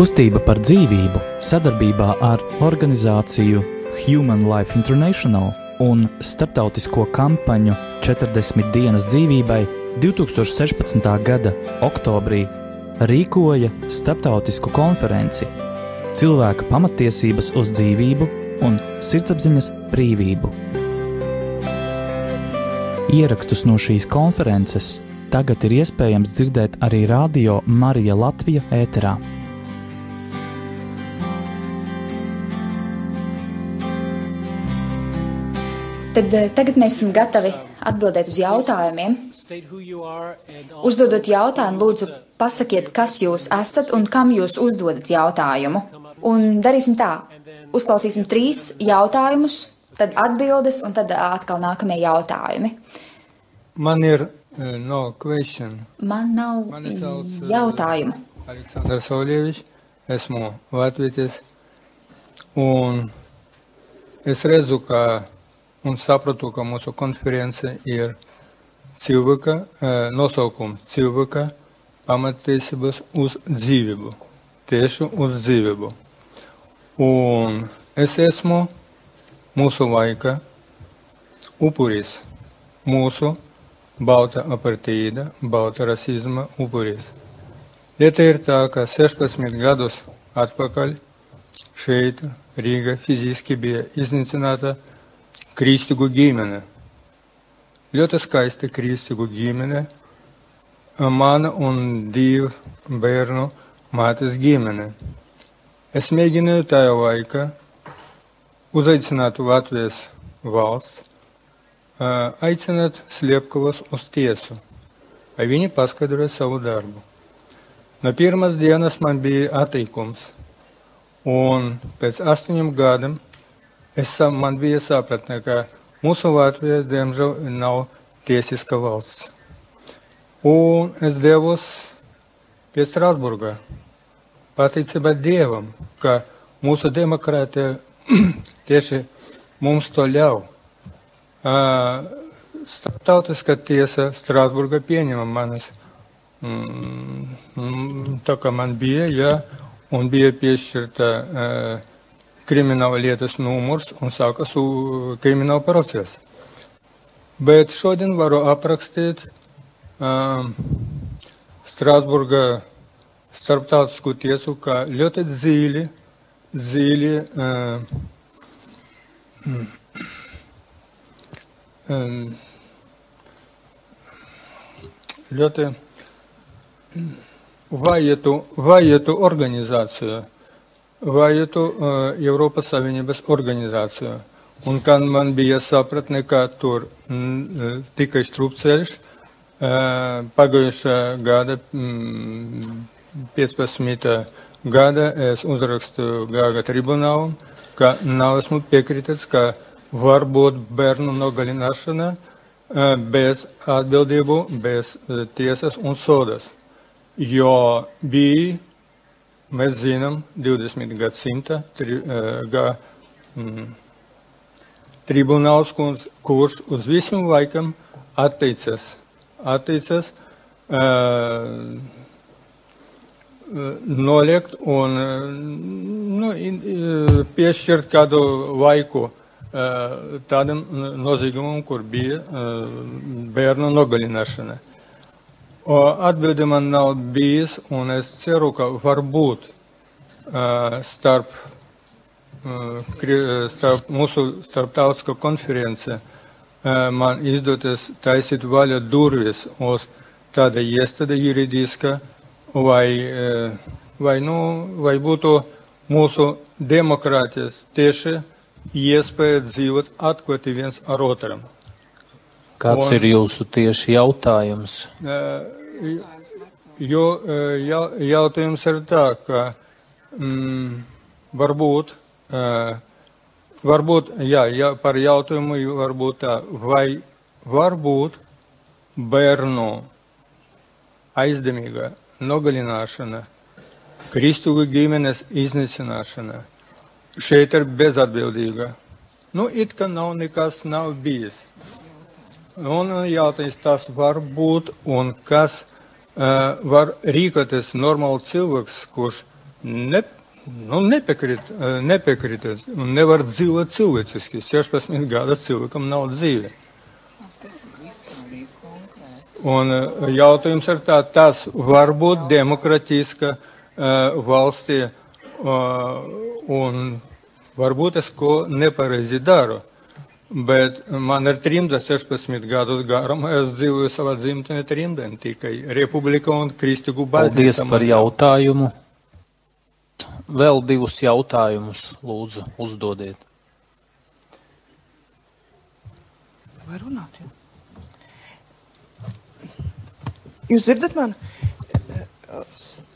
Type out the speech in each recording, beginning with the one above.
Kustība par dzīvību sadarbībā ar organizāciju Human Life International un starptautisko kampaņu 40 dienas dzīvībai 2016. gada oktobrī rīkoja starptautisku konferenci Cilvēka pamatiesības uz dzīvību un sirdsapziņas brīvību. Ierakstus no šīs konferences tagad ir iespējams dzirdēt arī Radio Marija Latvija ēterā. Tad eh, tagad mēs esam gatavi atbildēt uz jautājumiem. Uzdodot jautājumu, lūdzu, pasakiet, kas jūs esat un kam jūs uzdodat jautājumu. Un darīsim tā, uzklausīsim trīs jautājumus, tad atbildes un tad atkal nākamie jautājumi. Man ir uh, no question. Man nav Mani sauc, uh, jautājumu. Aleksandrs Olievičs, esmu Latvijas, un es redzu, ka un sapratu, ka mūsu konference ir cilvēka uh, nosaukums - cilvēka pamatiesības uz dzīvību, tieši uz dzīvību. Un es esmu mūsu laika upuris, mūsu balta apartīda, balta rasizma upuris. Lieta ir tā, ka 16 gadus atpakaļ šeit Rīga fiziski bija iznīcināta kristīgu ģimene. Ļoti skaista kristīgu ģimene, mana un divu bērnu mātes ģimene. Es mēģināju tajā laikā uzaicināt Latvijas valsts, aicināt Sliepkavas uz tiesu, lai viņi paskaidroja savu darbu. No pirmās dienas man bija atteikums, un pēc astoņiem gadiem es, man bija sapratne, ka mūsu Latvija, diemžēl, nav tiesiska valsts. Un es devos pie Strasburgā, pateicībā Dievam, ka mūsu demokrātija tieši mums to ļauj. Startautiskā tiesa Strasburgā pieņēma manas, mm, tā kā man bija, jā, un bija piešķirta uh, krimināla lietas numurs un sākas krimināla procesa. Bet šodien varu aprakstīt um, Strasburgā starptautisku tiesu kā ļoti dziļi, dziļi um, um, ļoti vajatu, vajatu organizāciju vajatu Eiropas Savienības organizāciju. Un kad man bija sapratne, ka tur tikai strupceļš, pagājušā gada mm, 15. gada es uzrakstu Gāga tribunālu, ka nav esmu piekritis, ka var būt bērnu nogalināšana bez atbildību, bez tiesas un sodas. Jo bija Mēs zinām, 20. gadsimta tri, gā, mm, tribunāls, kurš uz visiem laikam atteicas, atteicas uh, noliegt un nu, piešķirt kādu laiku tādam noziegumam, kur bija bērnu nogalināšana. Atbildi man nav bijis, un es ceru, ka varbūt starp, starp mūsu starptautisko konference uh, man izdoties taisīt vaļa durvis uz tāda iestāde juridiska, vai, vai, nu, vai būtu mūsu demokrātijas tieši iespēja dzīvot atklāti viens ar otram. Kāds un, ir jūsu tieši jautājums? Jo jautājums ir tā, ka mm, varbūt, varbūt, jā, jā, par jautājumu varbūt tā, vai varbūt bērnu aizdemīga nogalināšana, kristīgu ģimenes iznīcināšana šeit ir bezatbildīga. Nu, it kā nav nekas nav bijis. Un jautājums tas var būt un kas uh, var rīkoties normāli cilvēks, kurš ne, nu, nepiekrīt, nepiekrīt un nevar dzīvot cilvēciski. 16 gadus cilvēkam nav dzīve. Un jautājums ir tā, tas var būt demokratiska uh, valstī, uh, un varbūt es ko nepareizi daru. Bet man ir trimda 16 gadus garumā, es dzīvoju savā dzimtenē trimdēm, tikai Republika un Kristīgu baznīca. Paldies par jautājumu. Vēl divus jautājumus lūdzu uzdodiet. Vai runāt? Ja? Jūs dzirdat mani?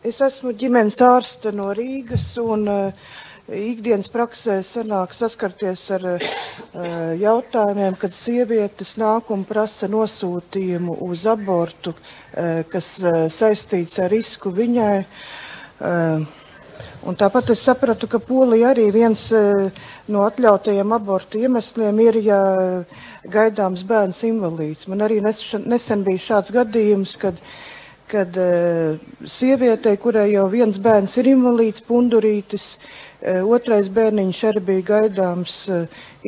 Es esmu ģimenes ārste no Rīgas un uh, ikdienas praksē sanāk saskarties ar uh, jautājumiem, kad sievietes nāk un prasa nosūtījumu uz abortu, uh, kas uh, saistīts ar risku viņai. Uh, Un tāpat es sapratu, ka Polija arī viens no atļautajiem abortu iemesliem ir, ja gaidāms bērns invalīds. Man arī nesen bija šāds gadījums, kad, kad sievietei, kurai jau viens bērns ir invalīds, pundurītis, otrais bērniņš arī bija gaidāms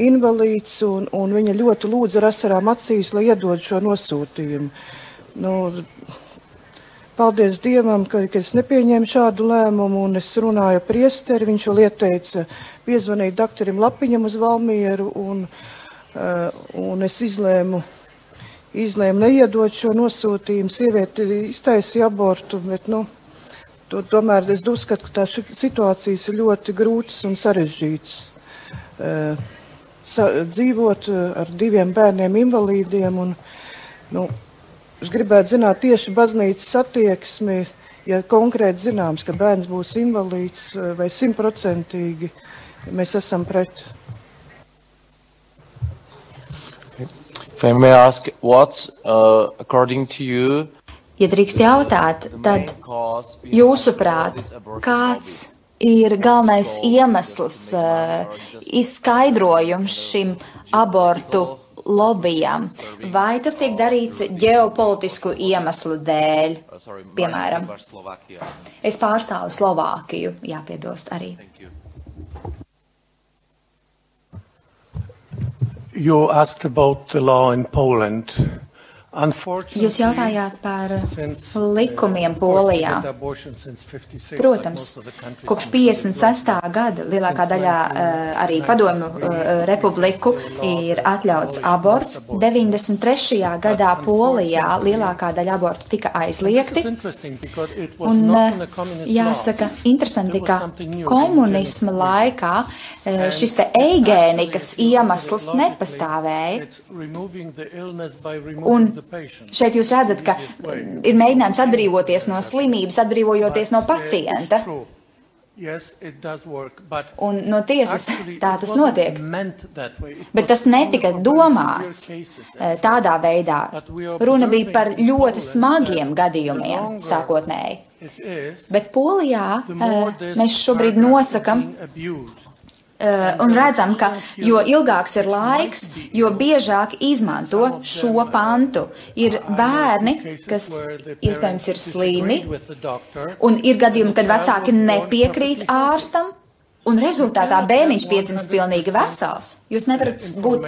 invalīds, un, un viņa ļoti lūdza ar asarām acīs, lai iedod šo nosūtījumu. Nu, Paldies Dievam, ka, ka es nepieņēmu šādu lēmumu, un es runāju ar priesteri. Viņš vēl ieteica piezvanīt doktoram Lapiņam uz Valmieru, un, uh, un es izlēmu, izlēmu neiedot šo nosūtījumu. Sieviete iztaisīja abortu, bet, nu, to, tomēr es uzskatu, ka tā situācijas ir ļoti grūtas un sarežģītas. Uh, sa, dzīvot ar diviem bērniem invalīdiem un, nu, Es gribētu zināt tieši baznīcas attieksmi, ja konkrēti zināms, ka bērns būs invalīds eh, vai simtprocentīgi mēs esam pret. If I may ask, what's, uh, according to you, Ja drīkst jautāt, tad jūsuprāt, kāds ir galvenais iemesls, uh, izskaidrojums šim abortu lobbyam, vai tas tiek darīts ģeopolitisku iemeslu dēļ, piemēram. Es pārstāvu Slovākiju, jāpiebilst arī. You asked about the law in Poland. Jūs jautājāt par likumiem Polijā. Protams, kopš 56. gada lielākā daļā uh, arī padomju uh, republiku ir atļauts aborts. 93. gadā Polijā lielākā daļa abortu tika aizliegti. Un uh, jāsaka, interesanti, ka komunisma laikā šis te eigēnikas iemesls nepastāvēja. Un Šeit jūs redzat, ka ir mēģinājums atbrīvoties no slimības, atbrīvojoties no pacienta. Un no tiesas tā tas notiek. Bet tas netika domāts eh, tādā veidā. Runa bija par ļoti smagiem gadījumiem sākotnēji. Bet Polijā eh, mēs šobrīd nosakam un redzam, ka jo ilgāks ir laiks, jo biežāk izmanto šo pantu. Ir bērni, kas iespējams ir slimi, un ir gadījumi, kad vecāki nepiekrīt ārstam, un rezultātā bērniņš piedzimst pilnīgi vesels. Jūs nevarat būt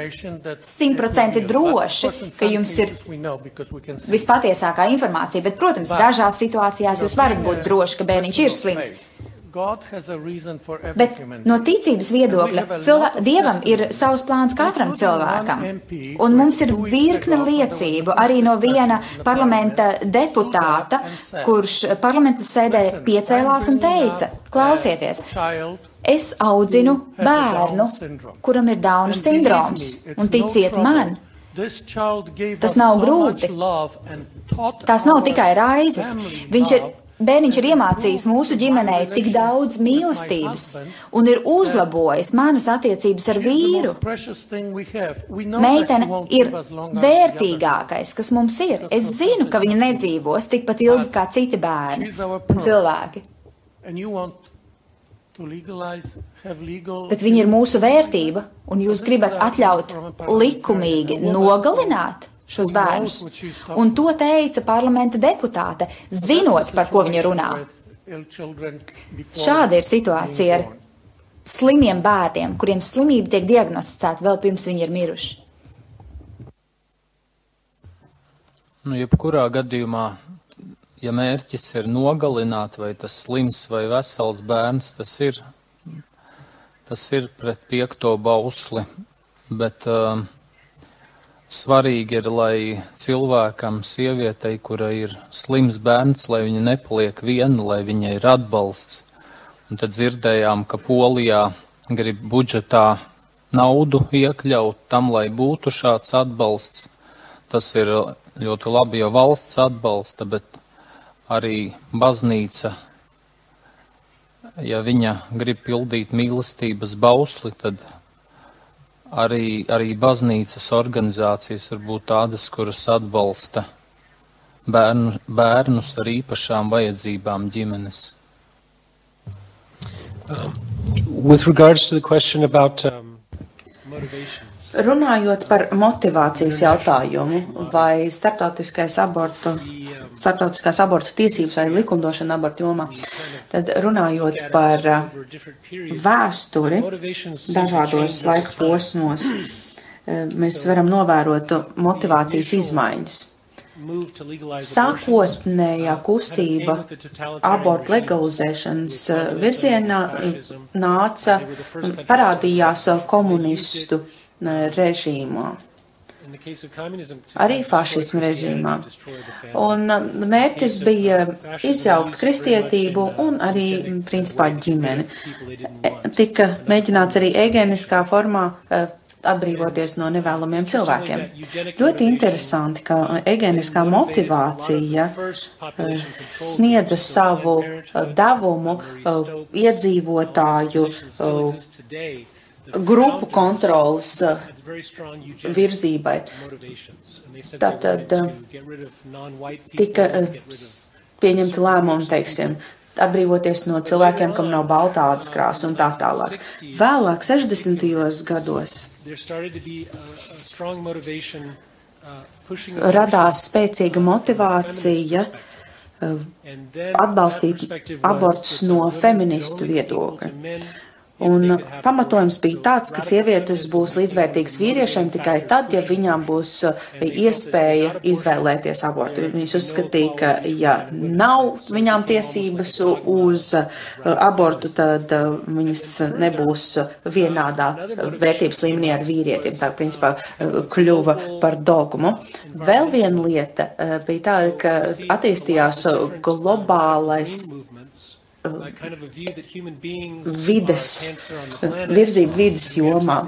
simtprocentīgi droši, ka jums ir vispatiesākā informācija, bet, protams, dažās situācijās jūs varat būt droši, ka bērniņš ir slims. Bet no ticības viedokļa cilvē, Dievam ir savs plāns katram cilvēkam. Un mums ir virkne liecību arī no viena parlamenta deputāta, kurš parlamenta sēdē piecēlās un teica, klausieties, es audzinu bērnu, kuram ir Dauna sindroms, un ticiet man, tas nav grūti. Tās nav tikai raizes. Viņš ir Bērniņš ir iemācījis mūsu ģimenei tik daudz mīlestības un ir uzlabojis manas attiecības ar vīru. Meitene ir vērtīgākais, kas mums ir. Es zinu, ka viņa nedzīvos tikpat ilgi kā citi bērni un cilvēki. Bet viņa ir mūsu vērtība, un jūs gribat atļaut likumīgi nogalināt? Šos bērnus. Un to teica parlamenta deputāte, zinot, par ko viņa runā. Šāda ir situācija ar slimiem bērniem, kuriem slimība tiek diagnosticēta vēl pirms viņi ir miruši. Nu, jebkurā gadījumā, ja mērķis ir nogalināt, vai tas slims vai vesels bērns, tas ir, tas ir pret piekto bausli. Bet uh, svarīgi ir, lai cilvēkam, sievietei, kura ir slims bērns, lai viņa nepaliek viena, lai viņai ir atbalsts. Un tad dzirdējām, ka Polijā grib budžetā naudu iekļaut tam, lai būtu šāds atbalsts. Tas ir ļoti labi, jo valsts atbalsta, bet arī baznīca, ja viņa grib pildīt mīlestības bausli, tad arī, arī baznīcas organizācijas var būt tādas, kuras atbalsta bērnu, bērnus ar īpašām vajadzībām ģimenes. With regards to the question about um, motivations, Runājot par motivācijas jautājumu, vai starptautiskais abortu, starptautiskās abortu tiesības vai likumdošana abortu jomā, tad runājot par uh, vēsturi dažādos laika posmos, uh, mēs varam novērot motivācijas izmaiņas. Sākotnējā kustība abortu legalizēšanas uh, virzienā nāca, parādījās komunistu režīmā, arī fašismu režīmā. Un uh, mērķis bija izjaukt kristietību un arī, mm, principā, ģimeni. E, Tika mēģināts arī egeniskā formā uh, atbrīvoties no nevēlamiem cilvēkiem. Ļoti interesanti, ka egeniskā motivācija uh, sniedza savu uh, devumu uh, iedzīvotāju grupu kontrolas virzībai. Tātad tika pieņemti lēmumi, teiksim, atbrīvoties no cilvēkiem, kam nav baltādas krāsas un tā tālāk. Vēlāk, 60. gados, radās spēcīga motivācija atbalstīt abortus no feministu viedokļa. Un pamatojums bija tāds, ka sievietes būs līdzvērtīgas vīriešiem tikai tad, ja viņām būs iespēja izvēlēties abortu. Viņas uzskatīja, ka ja nav viņām tiesības uz abortu, tad viņas nebūs vienādā vērtības līmenī ar vīrietiem. Tā principā kļuva par dogmu. Vēl viena lieta bija tāda, ka attīstījās globālais vides, virzība vidas jomā.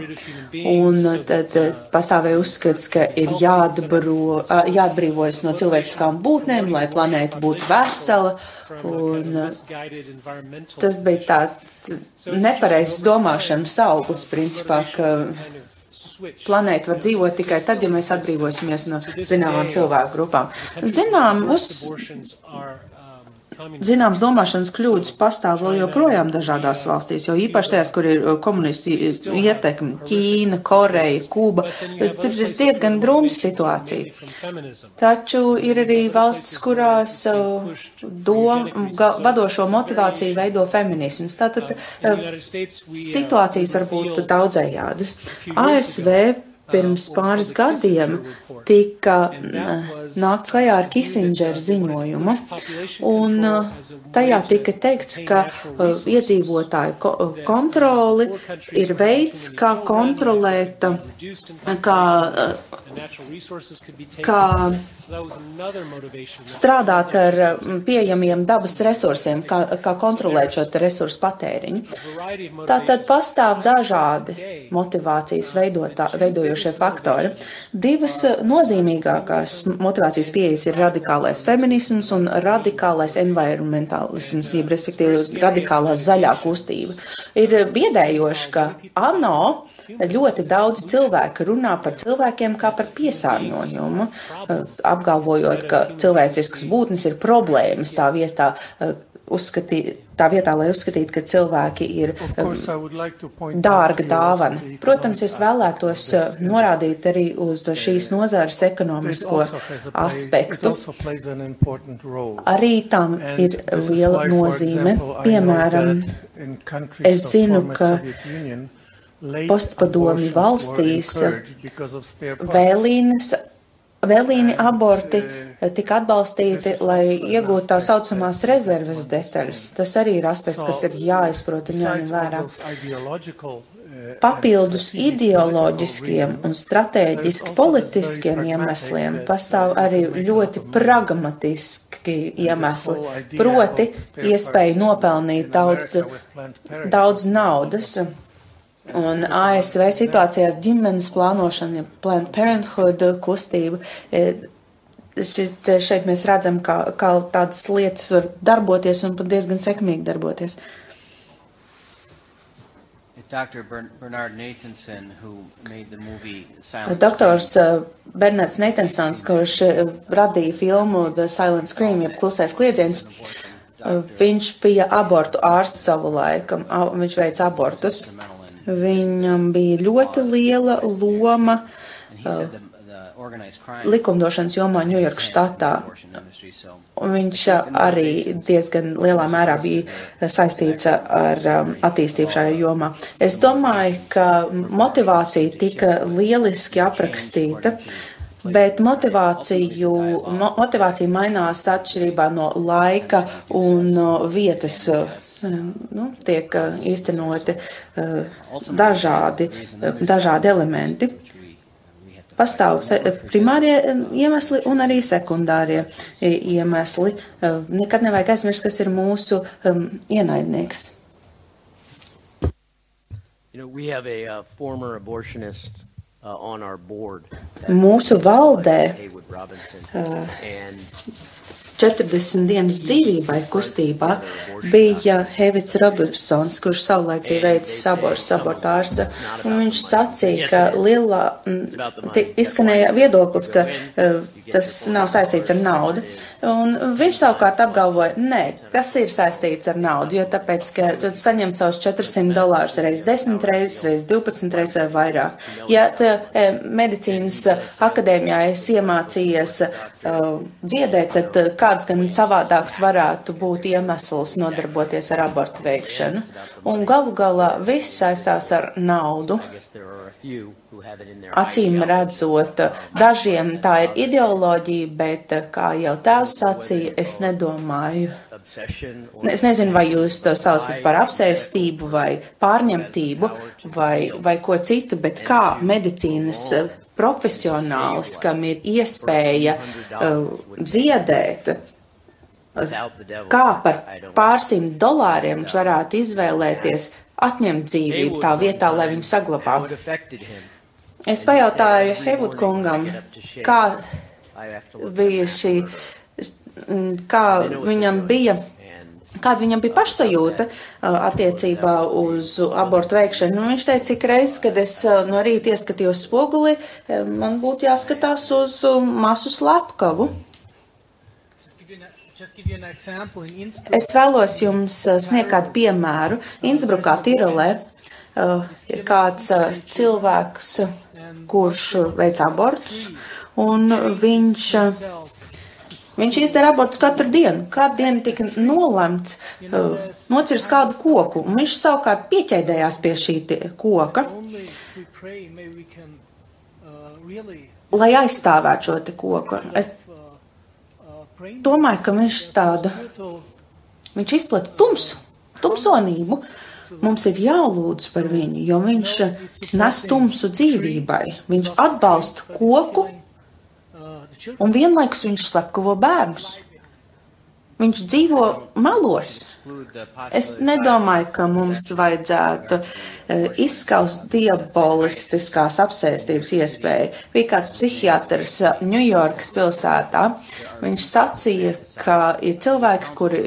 Un tad pastāvēja uzskats, ka ir jāatbaro, jāatbrīvojas no cilvēciskām būtnēm, lai planēta būtu vesela. Un tas bija tā nepareizs domāšanas auglis, principā, ka planēta var dzīvot tikai tad, ja mēs atbrīvosimies no zināmām cilvēku grupām. Zinām, uz, Zināms, domāšanas kļūdas pastāv vēl joprojām dažādās valstīs, jo īpaši tajās, kur ir komunisti ietekme - Ķīna, Koreja, Kuba, tur ir diezgan drūmas situācija. Taču ir arī valstis, kurās dom, vadošo motivāciju veido feminisms. Tātad situācijas var būt daudzējādas. ASV pirms pāris gadiem tika nākts klajā ar Kissingeru ziņojumu, un tajā tika teikts, ka iedzīvotāju kontroli ir veids, kā kontrolēt, kā, kā strādāt ar pieejamiem dabas resursiem, kā, kā kontrolēt šo resursu patēriņu. Tātad pastāv dažādi motivācijas veidotā, veidojošie faktori. Divas nozīmīgākās motivācijas pieejas ir radikālais feminisms un radikālais environmentālisms, jeb respektīvi radikālā zaļā kustība. Ir biedējoši, ka ANO ļoti daudz cilvēku runā par cilvēkiem kā par piesārņojumu, apgalvojot, ka cilvēciskas būtnes ir problēmas tā vietā, uzskatīt, tā vietā, lai uzskatītu, ka cilvēki ir dārga dāvana. Protams, es vēlētos uh, norādīt arī uz šīs nozares ekonomisko aspektu. Arī tam ir liela nozīme. Piemēram, es zinu, ka postpadomju valstīs vēlīnas, vēlīni aborti tika atbalstīti, lai iegūtu tā saucamās rezerves detaļas. Tas arī ir aspekts, kas ir jāizprot un jāņem vērā. Papildus ideoloģiskiem un strateģiski politiskiem iemesliem pastāv arī ļoti pragmatiski iemesli, proti iespēja nopelnīt daudz, daudz naudas. Un ASV situācija ar ģimenes plānošanu, ja Planned Parenthood kustību, e, šit, šeit mēs redzam, kā, kā tādas lietas var darboties un pat diezgan sekmīgi darboties. Dr. Bern- Bernard Nathanson, who made the movie Silent Doktors uh, Bernards Neitensons, kurš uh, radīja filmu The Silent Scream, jeb klusais kliedziens, uh, viņš bija abortu ārsts savu laiku, viņš veica abortus. Viņam bija ļoti liela loma uh, likumdošanas jomā Ņujorkas štatā. Un viņš uh, arī diezgan lielā mērā bija uh, saistīts ar um, attīstību šajā jomā. Es domāju, ka motivācija tika lieliski aprakstīta. Bet motivāciju, mo, motivācija mainās atšķirībā no laika un vietas. uh, Nu, tiek uh, īstenoti uh, dažādi, dažādi elementi. Pastāv se- primārie iemesli un arī sekundārie iemesli. Nekad nevajag aizmirst, kas ir mūsu ienaidnieks. You know, we have a uh, former abortionist uh. Mūsu valdē Haywood Robinson. uh, And 40 dienas dzīvībai kustībā bija Hevits Robertsons, kurš savulaik bija veicis abortus, abortārsts. Un viņš sacīja, ka lielā, mm, izskanēja viedoklis, ka uh, tas nav saistīts ar naudu. Un viņš savukārt apgalvoja, nē, tas ir saistīts ar naudu, jo tāpēc, ka tu saņem savus 400 dolārus reiz 10 reizes, reiz 12 reizes vai vairāk. Ja tu e, medicīnas akadēmijā esi iemācījies uh, dziedēt, tad uh, kāds gan savādāks varētu būt iemesls nodarboties ar abortu veikšanu. Un galu galā viss saistās ar naudu. Acīm redzot, dažiem tā ir ideoloģija, bet, kā jau tēvs sacīja, es nedomāju. Es nezinu, vai jūs to saucat par apsēstību vai pārņemtību vai, vai ko citu, bet kā medicīnas eh, profesionālis, kam ir iespēja uh, the devil. kā par pārsimt dolāriem viņš varētu izvēlēties atņemt dzīvību tā vietā, lai viņu saglabātu. Es pajautāju Hevud kungam, kā bija šī, kā viņam bija, kāda viņam bija pašsajūta uh, attiecībā uz abortu veikšanu. Nu, viņš teica, cik reizes, kad es uh, no rīta ieskatījos spoguli, eh, man būtu jāskatās uz uh, masu slepkavu. Es vēlos jums uh, sniegt kādu piemēru. Innsbrukā, Tirolē, ir kāds cilvēks, kurš veic abortus, un viņš, viņš izdara abortus katru dienu. Kādu dienu tika nolemts uh, nocirst kādu koku, un viņš savukārt pieķēdējās pie šī koka, lai aizstāvētu šo koku. Es domāju, ka viņš tādu, viņš izplata tumsu, tumsonību. Mums ir jālūdz par viņu, jo viņš nes tumsu dzīvībai. Viņš atbalsta koku un vienlaikus viņš slepkavo bērnus. Viņš dzīvo malos. Es nedomāju, ka mums vajadzētu eh, izskaust diabolistiskās apsēstības iespēju. Bija kāds psihiatrs eh, Ņujorkas pilsētā. Viņš sacīja, ka ir cilvēki, kuri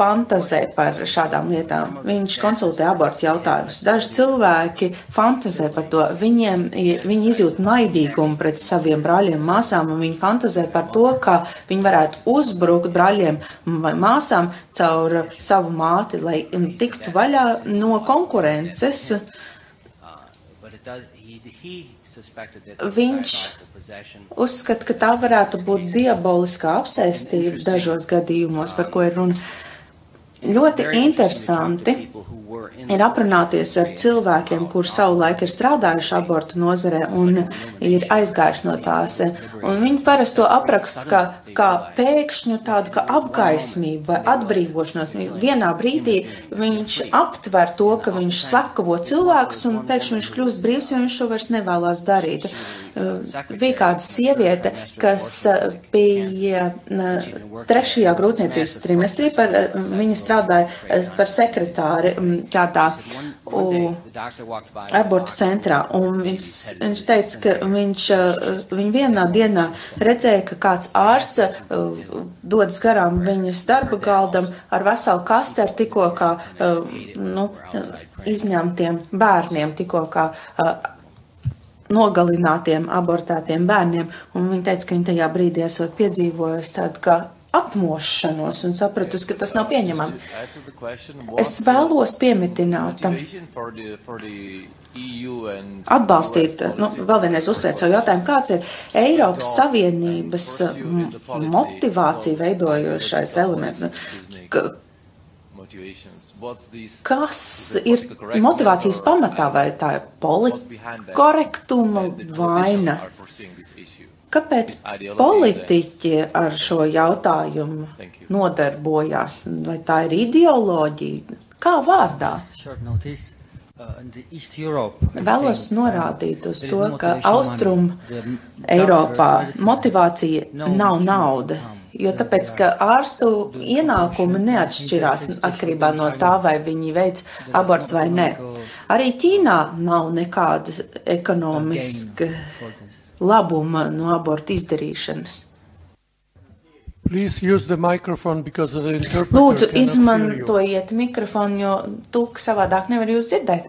fantazē par šādām lietām. Viņš konsultē abortu jautājumus. Daži cilvēki fantazē par to. Viņiem, viņi izjūt naidīgumu pret saviem brāļiem, māsām, un viņi fantazē par to, kā viņi varētu uzbrukt brāļiem vai māsām caur savu māti, lai mm, tiktu vaļā no konkurences. Viņš uzskata, ka tā varētu būt diaboliskā apsēstība dažos gadījumos, par ko ir runa. Ļoti interesanti ir aprunāties ar cilvēkiem, kur savulaik ir strādājuši abortu nozarē un ir aizgājuši no tās. Un viņi parasti to apraksta kā, kā pēkšņu tādu kā apgaismību vai atbrīvošanos. Vienā brīdī viņš aptver to, ka viņš sakavo cilvēkus un pēkšņi viņš kļūst brīvs, jo viņš to vairs nevēlas darīt. Uh, Bija kāda sieviete, kas uh, bija uh, trešajā grūtniecības trimestrī, par, viņa strādāja par sekretāri kādā u, abortu centrā, un viņš, viņš teica, ka viņš, uh, viņa vienā dienā redzēja, ka kāds ārsts uh, dodas garām viņas darba galdam ar veselu kastu ar tikko kā uh, nu, izņemtiem bērniem, tikko kā uh, nogalinātiem, abortētiem bērniem, un viņa teica, ka viņa tajā brīdī esot piedzīvojusi tādu kā apmošanos un sapratusi, ka tas nav pieņemami. Es vēlos piemitināt, atbalstīt, nu, vēl vienreiz uzsvērt savu jautājumu, kāds ir Eiropas Savienības motivācija veidojošais elements. Ka- Kas ir motivācijas pamatā, vai tā ir politkorektuma vaina? Kāpēc politiķi ar šo jautājumu nodarbojās? Vai tā ir ideoloģija? Kā vārdā? Uh, Vēlos norādīt uz to, ka Austrum Eiropā motivācija nav nauda. Jo tāpēc, ka ārstu ienākumi neatšķirās atkarībā no tā, vai viņi veic aborts vai nē. Arī Ķīnā nav nekāda ekonomiska labuma no abortu izdarīšanas. Please use the microphone because the interpreter Lūdzu, izmantojiet mikrofonu, jo tulk savādāk nevar jūs dzirdēt.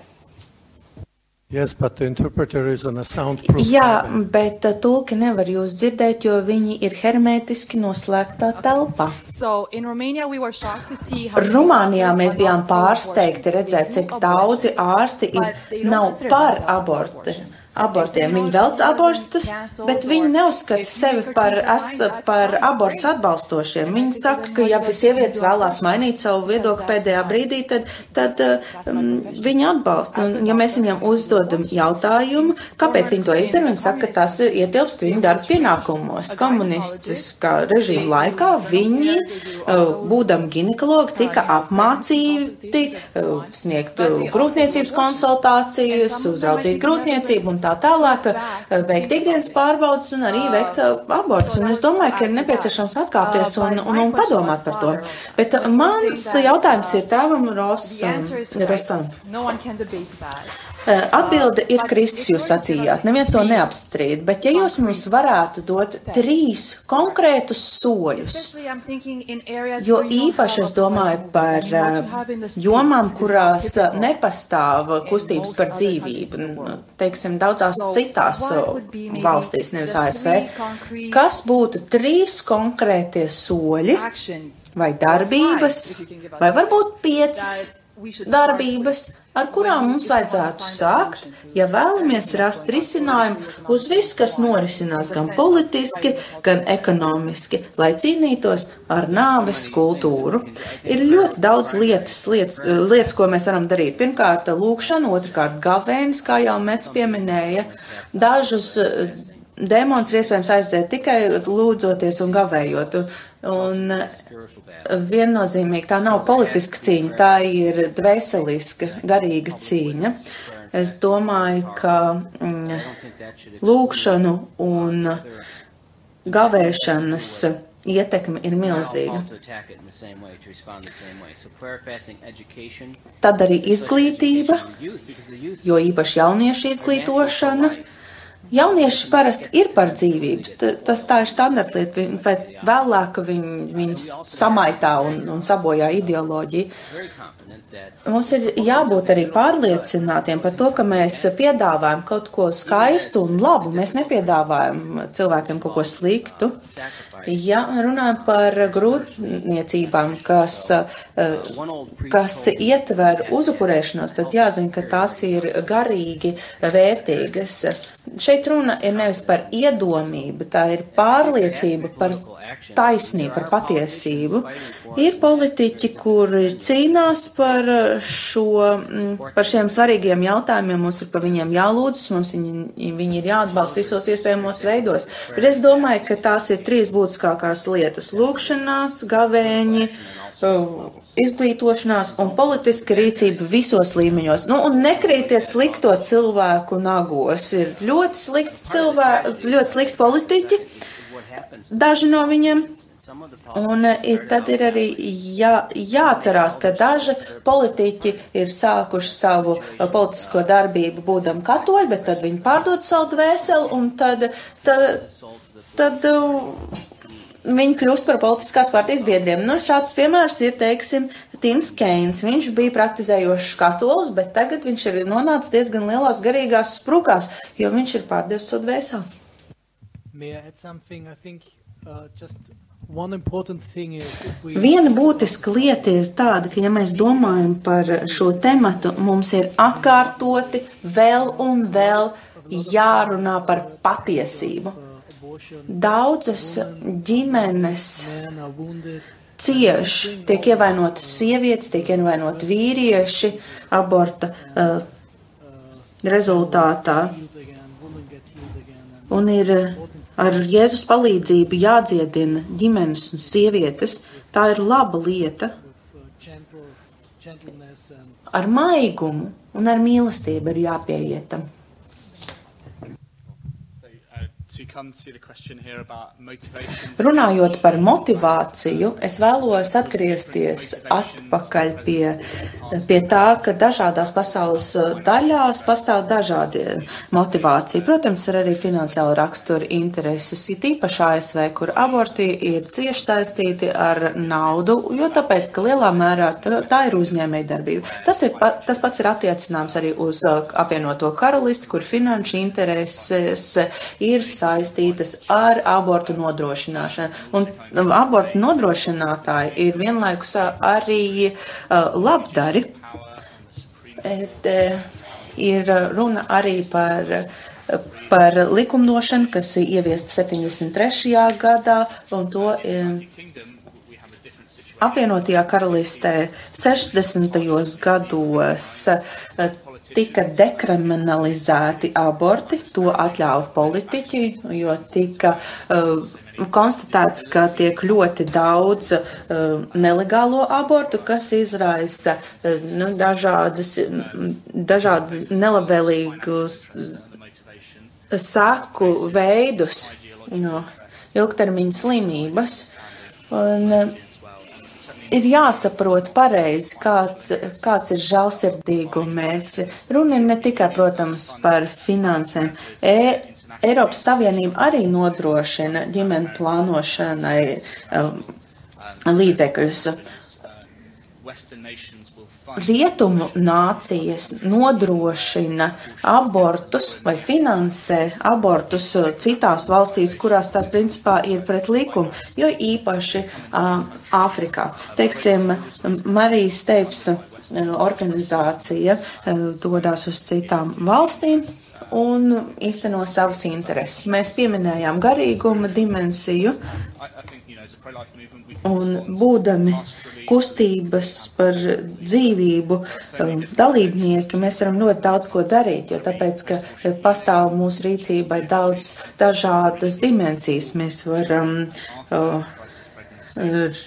Yes, but the interpreter is on a soundproof. Jā, bet uh, tulki nevar jūs dzirdēt, jo viņi ir hermētiski noslēgtā telpā. So in Romania, we were shocked to see how many Rumānijā doctors mēs are bijām pārsteigti abortion. redzēt, cik daudzi ārsti ir, nav par abortu. Abortiem viņi velc abortus, bet viņi neuzskata sevi par, es- par abortus atbalstošiem. Viņi saka, ka ja sievietes vēlās mainīt savu viedokli pēdējā brīdī, tad, tad um, viņi atbalsta. Un, ja mēs viņam uzdodam jautājumu, kāpēc viņi to izdara, viņi saka, ka tas ietilpst viņu darba pienākumos. Komunistiskā režīma laikā viņi, uh, būdam ginekologi, tika apmācīti uh, sniegt uh, grūtniecības konsultācijas, uzraudzīt grūtniecību un tā tālāk, uh, veikt ikdienas pārbaudas un arī veikt uh, abortus. Un es domāju, ka ir nepieciešams atkāpties un, un, un padomāt par to. Bet uh, mans jautājums ir tēvam Rosam. Uh, Atbilde ir Kristus, jūs sacījāt. Neviens to neapstrīd, bet ja jūs mums varētu dot trīs konkrētus soļus, Jo īpaši es domāju par States jomām, kurās typical. nepastāv kustības par dzīvību, nu, teiksim, daudzās citās valstīs, nevis ASV. Kas būtu trīs konkrētie soļi vai darbības, vai varbūt piecas darbības, ar kurām mums vajadzētu sākt, ja vēlamies rast risinājumu uz visu, kas norisinās gan politiski, gan ekonomiski, lai cīnītos ar nāves kultūru. Ir ļoti daudz lietas, lietas, lietas ko mēs varam darīt. Pirmkārt, lūkšana, otrkārt, gavēnis, kā jau Mets pieminēja. Dažus eh, demons ir iespējams aiziet tikai lūdzoties un gavējot. Un eh, viennozīmīgi tā nav politiska cīņa, tā ir dvēseliska, garīga cīņa. Es domāju, ka mm, lūkšanu un gavēšanas ietekme ir milzīga. Tad arī izglītība, jo īpaši jauniešu izglītošana, Jaunieši parasti ir par dzīvību. T- Tas tā ir standarta lieta, Viņ- vai vēlāk viņi, viņi samaitā un, un sabojā ideoloģiju. Mums ir jābūt arī pārliecinātiem par to, ka mēs piedāvājam kaut ko skaistu un labu. Mēs nepiedāvājam cilvēkiem kaut ko sliktu. Ja runājam par grūtniecībām, kas, eh, kas ietver uzupurēšanos, tad jāzina, ka tās ir garīgi vērtīgas. Šeit runa ir nevis par iedomību, tā ir pārliecība par taisnību, par patiesību. Ir politiķi, kuri cīnās par, šo, mm, par šiem svarīgiem jautājumiem, mums ir par viņiem jālūdzas, mums viņi, viņi ir jāatbalsta visos iespējamos veidos. Bet es domāju, ka tās ir trīs būtiskākās lietas - lūkšanās, gavēņi, uh, izglītošanās un politiska rīcība visos līmeņos. Nu, un nekrītiet slikto cilvēku nagos. Ir ļoti slikti cilvēki, ļoti slikti politiķi, daži no viņiem. Un ir, tad ir arī jā, jāatcerās, ka daži politiķi ir sākuši savu uh, politisko darbību būdam katoļi, bet tad viņi pārdod savu dvēseli un tad, tad, tad uh, viņi kļūst par politiskās partijas biedriem. Nu, šāds piemērs ir, teiksim, Tims Keins. Viņš bija praktizējošs katolis, bet tagad viņš ir nonācis diezgan lielās garīgās sprukās, jo viņš ir pārdevis savu dvēseli. Viena būtiska lieta ir tāda, ka, ja mēs domājam par šo tematu, mums ir atkārtoti vēl un vēl jārunā par patiesību. Daudzas ģimenes cieš, tiek ievainotas sievietes, tiek ievainoti vīrieši aborta uh, rezultātā. Un ir uh, ar Jēzus palīdzību jādziedina ģimenes un sievietes. Tā ir laba lieta. Ar maigumu un ar mīlestību ir jāpieietam. to come to the question here about motivations. Runājot par motivāciju, es vēlos atgriezties atpakaļ pie, pie tā, ka dažādās pasaules daļās pastāv dažādi motivācija. Protams, ir arī finansiāla rakstura intereses, it īpaši ASV, kur aborti ir cieši saistīti ar naudu, jo tāpēc, ka lielā mērā tā, ir uzņēmēja darbība. Tas, ir, tas pats ir attiecināms arī uz uh, apvienoto karalisti, kur finanšu intereses ir saistītas ar abortu nodrošināšanu. Un um, abortu nodrošinātāji ir vienlaikus uh, arī uh, labdari. Et, uh, ir runa arī par, par likumdošanu, kas ieviesta 73. gadā, un to um, apvienotajā karalistē 60. gados tika dekriminalizēti aborti, to atļāva politiķi, jo tika uh, konstatēts, ka tiek ļoti daudz uh, nelegālo abortu, kas izraisa uh, nu, dažādas, dažādu nelabvēlīgus saku veidus no ilgtermiņa slimības. Un, uh, ir jāsaprot pareizi, kāds, kāds ir žēlsirdīguma mērķis. Runa ir ne tikai, protams, par finansēm. E, Eiropas Savienība arī nodrošina ģimenu plānošanai um, līdzekļus. Rietumu nācijas nodrošina abortus vai finansē abortus uh, citās valstīs, kurās tās principā ir pret likumu, jo īpaši uh, Āfrikā. Teiksim, Marijas Teips uh, organizācija uh, dodas uz citām valstīm un īsteno savas intereses. Mēs pieminējām garīguma dimensiju. Un būdami kustības par dzīvību um, dalībnieki, mēs varam ļoti daudz ko darīt, jo tāpēc, ka eh, pastāv mūsu rīcībai daudz dažādas dimensijas, mēs varam uh, uh,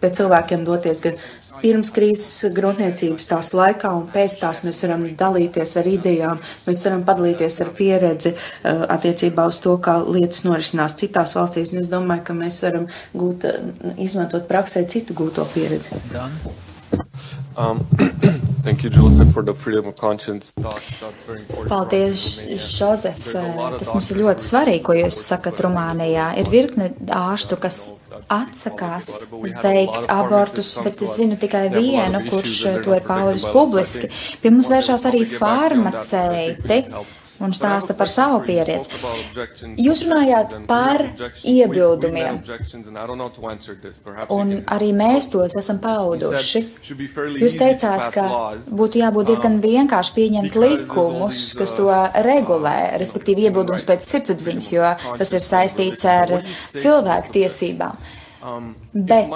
pie cilvēkiem doties gan pirms krīzes grūtniecības tās laikā un pēc tās mēs varam dalīties ar idejām, mēs varam padalīties ar pieredzi uh, attiecībā uz to, kā lietas norisinās citās valstīs, un es domāju, ka mēs varam gūt, uh, izmantot praksē citu gūto pieredzi. Um, Thank you, Joseph, for the freedom of conscience talk. That's very important. Paldies, of Tas mums ir ļoti svarīgi, ko jūs sakat Rumānijā. Ir virkne ārstu, kas atsakās veikt abortus, bet es zinu tikai vienu, kurš to ir paudis publiski. Pie mums vēršās arī farmaceiti un stāsta par savu pieredzi. Jūs runājāt par iebildumiem, un arī mēs tos esam pauduši. Jūs teicāt, ka būtu jābūt diezgan vienkārši pieņemt likumus, kas to regulē, respektīvi iebildums pēc sirdsapziņas, jo tas ir saistīts ar cilvēku tiesībām. Bet,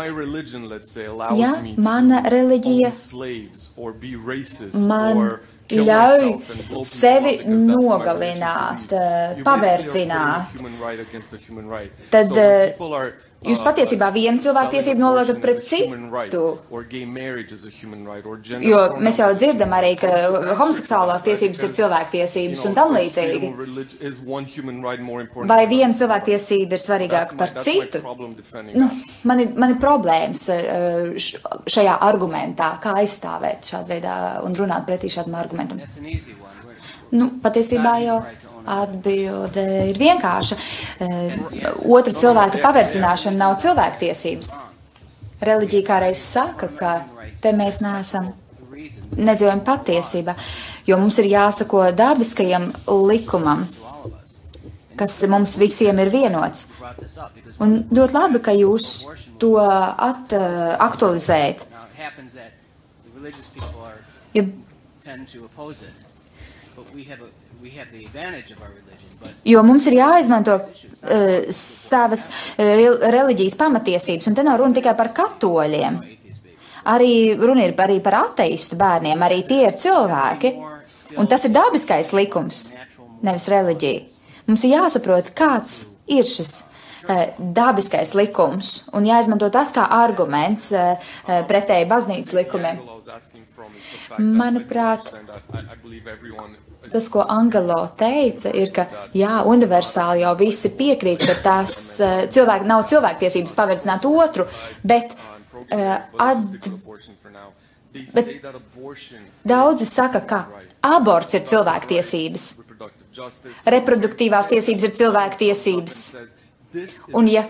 ja mana reliģija man ļauj sevi nogalināt, paverdzināt, tad jūs patiesībā vienu cilvēktiesību noliekat pret citu. Jo mēs jau dzirdam arī, ka homoseksuālās tiesības ir cilvēktiesības un tam līdzīgi. Vai viena cilvēktiesība ir svarīgāka par citu? Nu, man, ir, man ir problēmas eh, šajā argumentā, kā aizstāvēt šādu veidā un runāt pretī šādam argumentam. Nu, patiesībā jau atbilde ir vienkārša. Eh, Otra cilvēka paverdzināšana nav cilvēktiesības. Reliģija kādreiz saka, ka te mēs neesam nedzīvojam patiesībā, jo mums ir jāsako dabiskajam likumam, kas mums visiem ir vienots. Un ļoti labi, ka jūs to at, aktualizējat. Ja, jo mums ir jāizmanto uh, savas uh, reliģijas pamatiesības, un te nav runa tikai par katoļiem. Arī runa ir arī par ateistu bērniem, arī tie ir cilvēki, un tas ir dabiskais likums, nevis reliģija. Mums ir jāsaprot, kāds ir šis eh, dabiskais likums, un jāizmanto tas kā arguments eh, eh, pretēji baznīcas likumiem. Manuprāt, tas, ko Angelo teica, ir, ka jā, universāli jau visi piekrīt, ka tās eh, cilvēki nav cilvēktiesības paverdzināt otru, bet, eh, ad, bet daudzi saka, ka aborts ir cilvēktiesības, reproduktīvās tiesības ir cilvēktiesības. Un ja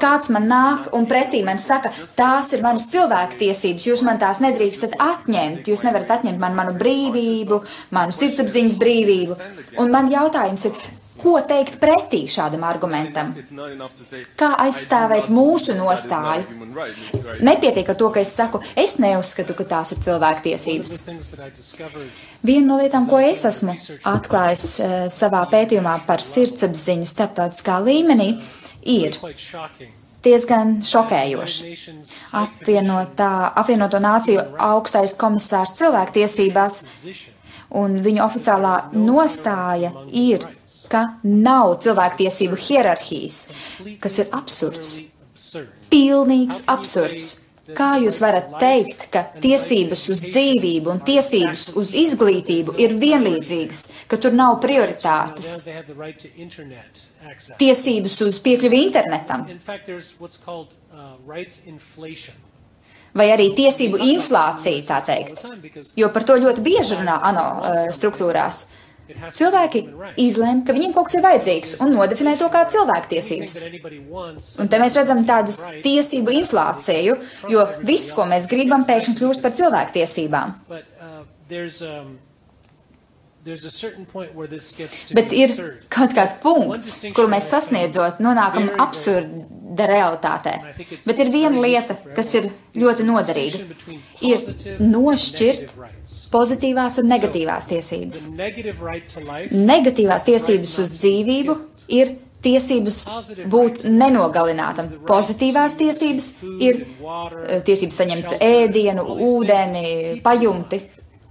kāds man nāk un pretī man saka, tās ir manas cilvēktiesības, jūs man tās nedrīkstat atņemt, jūs nevarat atņemt man manu brīvību, manu sirdsapziņas brīvību. Un man jautājums ir, ko teikt pretī šādam argumentam? Kā aizstāvēt mūsu nostāju? Nepietiek ar to, ka es saku, es neuzskatu, ka tās ir cilvēktiesības. Viena no lietām, ko es esmu atklājis uh, savā pētījumā par sirdsapziņu starptautiskā līmenī, ir diezgan šokējoši. Apvienotā, apvienoto nāciju augstais komisārs cilvēktiesībās un viņu oficiālā nostāja ir, ka nav cilvēktiesību hierarhijas, kas ir absurds. Pilnīgs absurds. Kā jūs varat teikt, ka tiesības uz dzīvību un tiesības uz izglītību ir vienlīdzīgas, ka tur nav prioritātes? Tiesības uz piekļuvi internetam uh, vai arī tiesību inflācija, tā teikt, jo par to ļoti bieži runā ANO uh, struktūrās. Cilvēki izlēma, ka viņiem kaut kas ir vajadzīgs un nodefinē to kā cilvēktiesības. Un te mēs redzam tādas tiesību inflāciju, jo viss, ko mēs gribam, pēkšņi kļūst par cilvēktiesībām. Bet be ir kaut kāds punkts, kuru mēs sasniedzot, nonākam absurda realitātē. Bet ir viena lieta, kas ir ļoti noderīga. Ir nošķirt pozitīvās un negatīvās tiesības. Negatīvās tiesības uz dzīvību ir tiesības būt nenogalinātam. Pozitīvās tiesības ir eh, tiesības saņemt ēdienu, ūdeni, pajumti,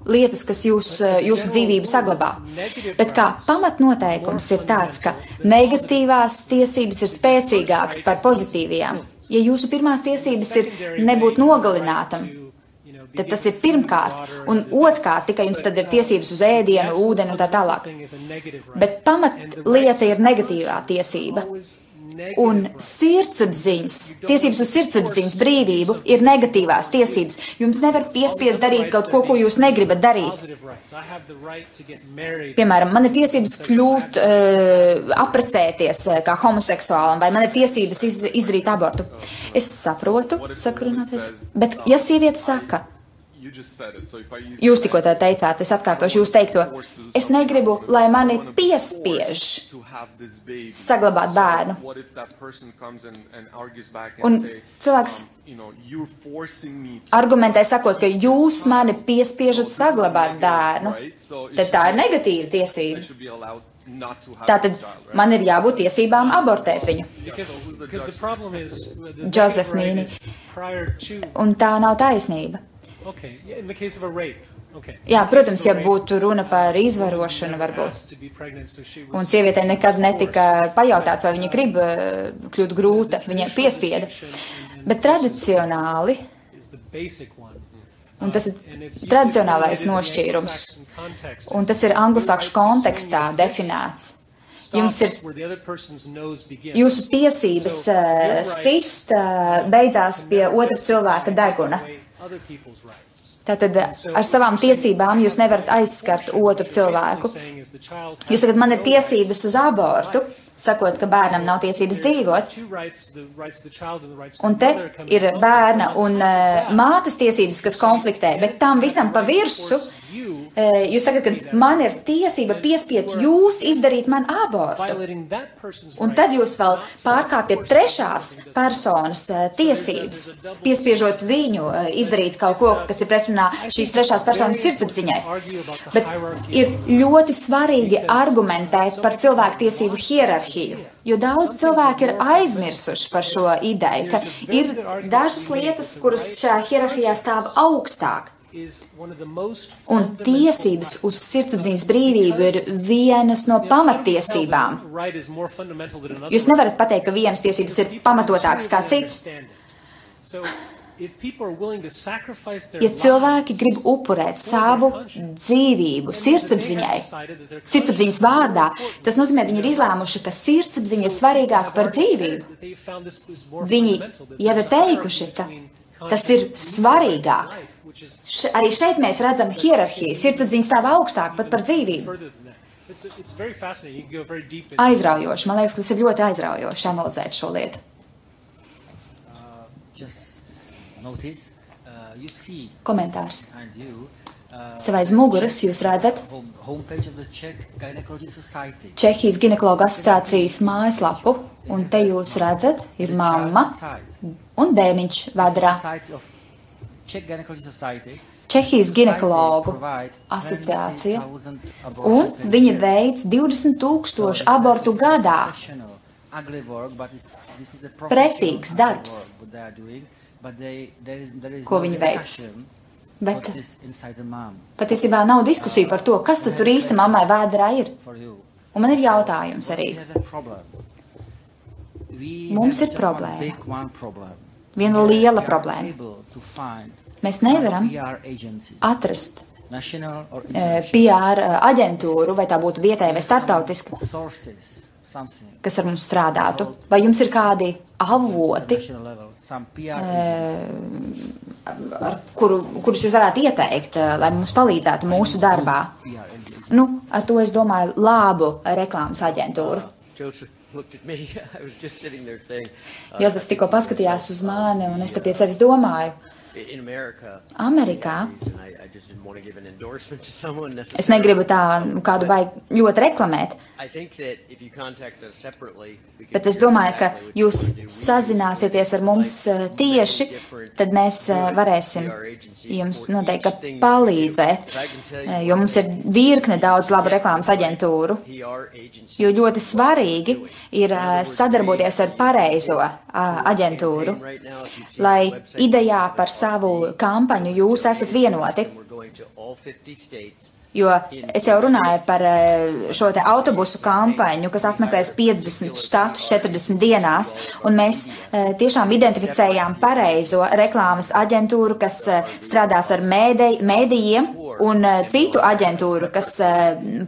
lietas, kas jūs, eh, jūsu dzīvību saglabā. Bet kā pamatnoteikums ir tāds, ka negatīvās tiesības ir spēcīgākas par pozitīvajām. Ja jūsu pirmās tiesības ir nebūt nogalinātam, tad tas ir pirmkārt, un otrkārt tikai jums tad ir tiesības uz ēdienu, ūdeni un tā tālāk. Bet pamatlieta ir negatīvā tiesība. Un sirdsapziņas, tiesības uz sirdsapziņas brīvību ir negatīvās tiesības. Jums nevar piespiest darīt kaut ko, ko jūs negribat darīt. Piemēram, man ir tiesības kļūt, uh, apprecēties uh, kā homoseksuālam, vai man ir tiesības iz, izdarīt abortu. Es saprotu, saka runātais, bet ja sieviete saka, Jūs tikko tā teicāt, es atkārtošu jūs teikto. Es negribu, lai mani piespiež saglabāt bērnu. Un cilvēks argumentē sakot, ka jūs mani piespiežat saglabāt bērnu, tad tā ir negatīva tiesība. Tātad man ir jābūt tiesībām abortēt viņu. Džozef Mīni. Un tā nav taisnība. Okay. Yeah, in the case of a rape. Okay. Jā, protams, ja būtu runa par izvarošanu, varbūt. Un sievietei nekad netika pajautāts, vai viņa grib eh, kļūt grūta, viņai piespieda. Bet tradicionāli, un tas ir tradicionālais nošķīrums, un tas ir anglosakšu kontekstā definēts. Jums ir jūsu tiesības uh, sist uh, beidzās pie otra cilvēka deguna. Tātad ar savām tiesībām jūs nevarat aizskart otru cilvēku. Jūs sakat, man ir tiesības uz abortu, sakot, ka bērnam nav tiesības dzīvot. Un te ir bērna un uh, mātes tiesības, kas konfliktē, bet tam visam pa virsu Jūs sakat, ka man ir tiesība piespiest jūs izdarīt man abortu. Un tad jūs vēl pārkāpjat trešās personas tiesības, piespiežot viņu izdarīt kaut ko, kas ir pretrunā šīs trešās personas sirdsapziņai. Bet ir ļoti svarīgi argumentēt par cilvēktiesību hierarhiju. Jo daudz cilvēku ir aizmirsuši par šo ideju, ka ir dažas lietas, kuras šajā hierarhijā stāv augstāk. Un tiesības uz sirdsapziņas brīvību ir vienas no pamatiesībām. Jūs nevarat pateikt, ka vienas tiesības ir pamatotākas kā citas. Ja cilvēki grib upurēt savu dzīvību sirdsapziņai, sirdsapziņas vārdā, tas nozīmē, viņi ir izlēmuši, ka sirdsapziņa ir svarīgāka par dzīvību. Viņi jau ir teikuši, ka tas ir svarīgāk. Še, arī šeit mēs redzam hierarhiju. Sirdsapziņa stāv augstāk pat par dzīvību. Aizraujoši. Man liekas, tas ir ļoti aizraujoši analizēt šo lietu. Komentārs. Sev aiz muguras jūs redzat Čehijas ginekologa asociācijas mājaslapu, un te jūs redzat, ir mamma un bērniņš vadrā. Čehijas ginekologu asociācija, un viņa veids 20 tūkstošu abortu gadā. Pretīgs darbs, ko viņi veic. Bet patiesībā nav diskusija par to, kas tad tur īsti mammai vēdrā ir. Un man ir jautājums arī. Mums ir problēma. Viena liela problēma. Mēs nevaram atrast PR aģentūru, vai tā būtu vietēja vai startautiska, kas ar mums strādātu. Vai jums ir kādi avoti, ar kuru, kurus jūs varētu ieteikt, lai mums palīdzētu mūsu darbā? Nu, ar to es domāju labu reklāmas aģentūru. Jozefs tikko paskatījās uz mani, un es te pie sevis domāju. Amerikā es negribu tā kādu baigi ļoti reklamēt, bet es domāju, ka jūs sazināsieties ar mums eh, tieši, tad mēs eh, varēsim jums noteikti palīdzēt, eh, jo mums ir virkne daudz labu reklāmas aģentūru, jo ļoti svarīgi ir sadarboties ar pareizo aģentūru, lai idejā par savu kampaņu jūs esat vienoti. Jo es jau runāju par eh, šo te autobusu kampaņu, kas apmeklēs 50 štatus 40 dienās, un mēs eh, tiešām identificējām pareizo reklāmas aģentūru, kas eh, strādās ar mēdī, mēdījiem, un citu aģentūru, kas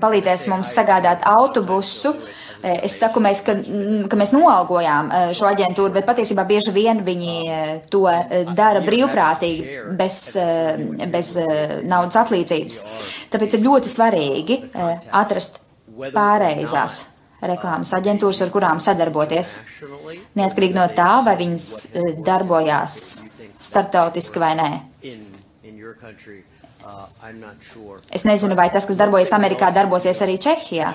palīdzēs mums sagādāt autobusu eh, es saku, mēs, ka, mm, ka mēs noalgojām eh, šo aģentūru, bet patiesībā bieži vien viņi eh, to eh, dara brīvprātīgi, bez, eh, bez eh, naudas atlīdzības. Tāpēc ir ļoti svarīgi eh, atrast pāreizās reklāmas aģentūras, ar kurām sadarboties. Neatkarīgi no tā, vai viņas eh, darbojās starptautiski vai nē. Uh. Es nezinu, vai tas, kas darbojas Amerikā, darbosies arī Čehijā.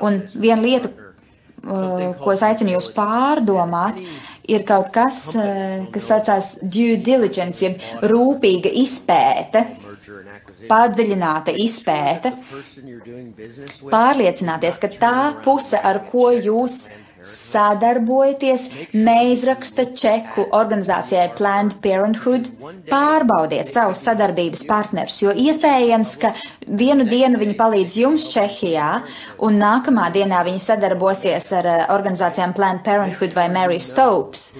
Un viena lieta, uh, ko es aicinu jūs pārdomāt, ir kaut kas, uh, kas saucās due diligence, jeb rūpīga izpēte, padziļināta izpēte, pārliecināties, ka tā puse, ar ko jūs sadarbojaties, neizraksta čeku organizācijai Planned Parenthood, pārbaudiet savus sadarbības partnerus, jo iespējams, ka vienu dienu viņi palīdz jums Čehijā, un nākamā dienā viņi sadarbosies ar eh, organizācijām Planned Parenthood vai Mary Stopes.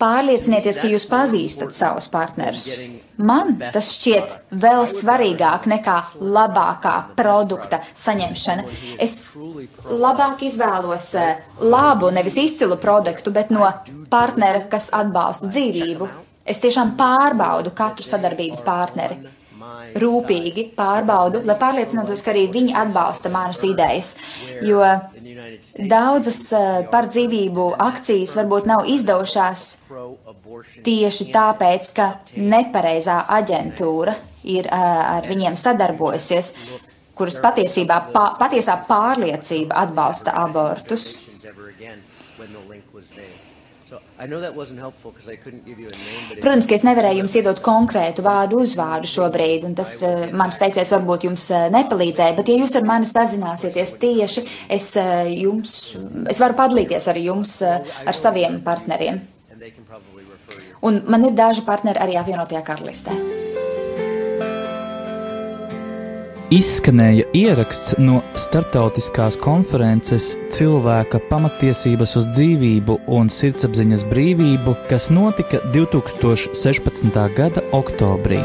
Pārliecinieties, ka jūs pazīstat savus partnerus. Man tas šķiet vēl svarīgāk nekā labākā produkta saņemšana. Es labāk izvēlos eh, labu, nevis izcilu produktu, bet no partnera, kas atbalsta dzīvību. Es tiešām pārbaudu katru sadarbības partneri. Rūpīgi pārbaudu, lai pārliecinātos, ka arī viņi atbalsta manas idejas. Jo daudzas eh, par dzīvību akcijas varbūt nav izdevušās tieši tāpēc, ka nepareizā aģentūra ir uh, ar viņiem sadarbojusies, kuras patiesībā, pā, patiesā pārliecība atbalsta abortus. ever again when the link was made. So I know that wasn't helpful because I couldn't give you a name, but if Protams, ka es nevarēju jums iedot konkrētu vārdu uzvārdu šobrīd, un tas uh, mans teiktais varbūt jums uh, nepalīdzēja, bet ja jūs ar mani sazināsieties tieši, es uh, jums, es varu padalīties ar jums, ar saviem partneriem. Un man ir daži partneri arī apvienotajā karalistē. Izskanēja ieraksts no starptautiskās konferences Cilvēka pamatiesības uz dzīvību un sirdsapziņas brīvību, kas notika 2016. gada oktobrī.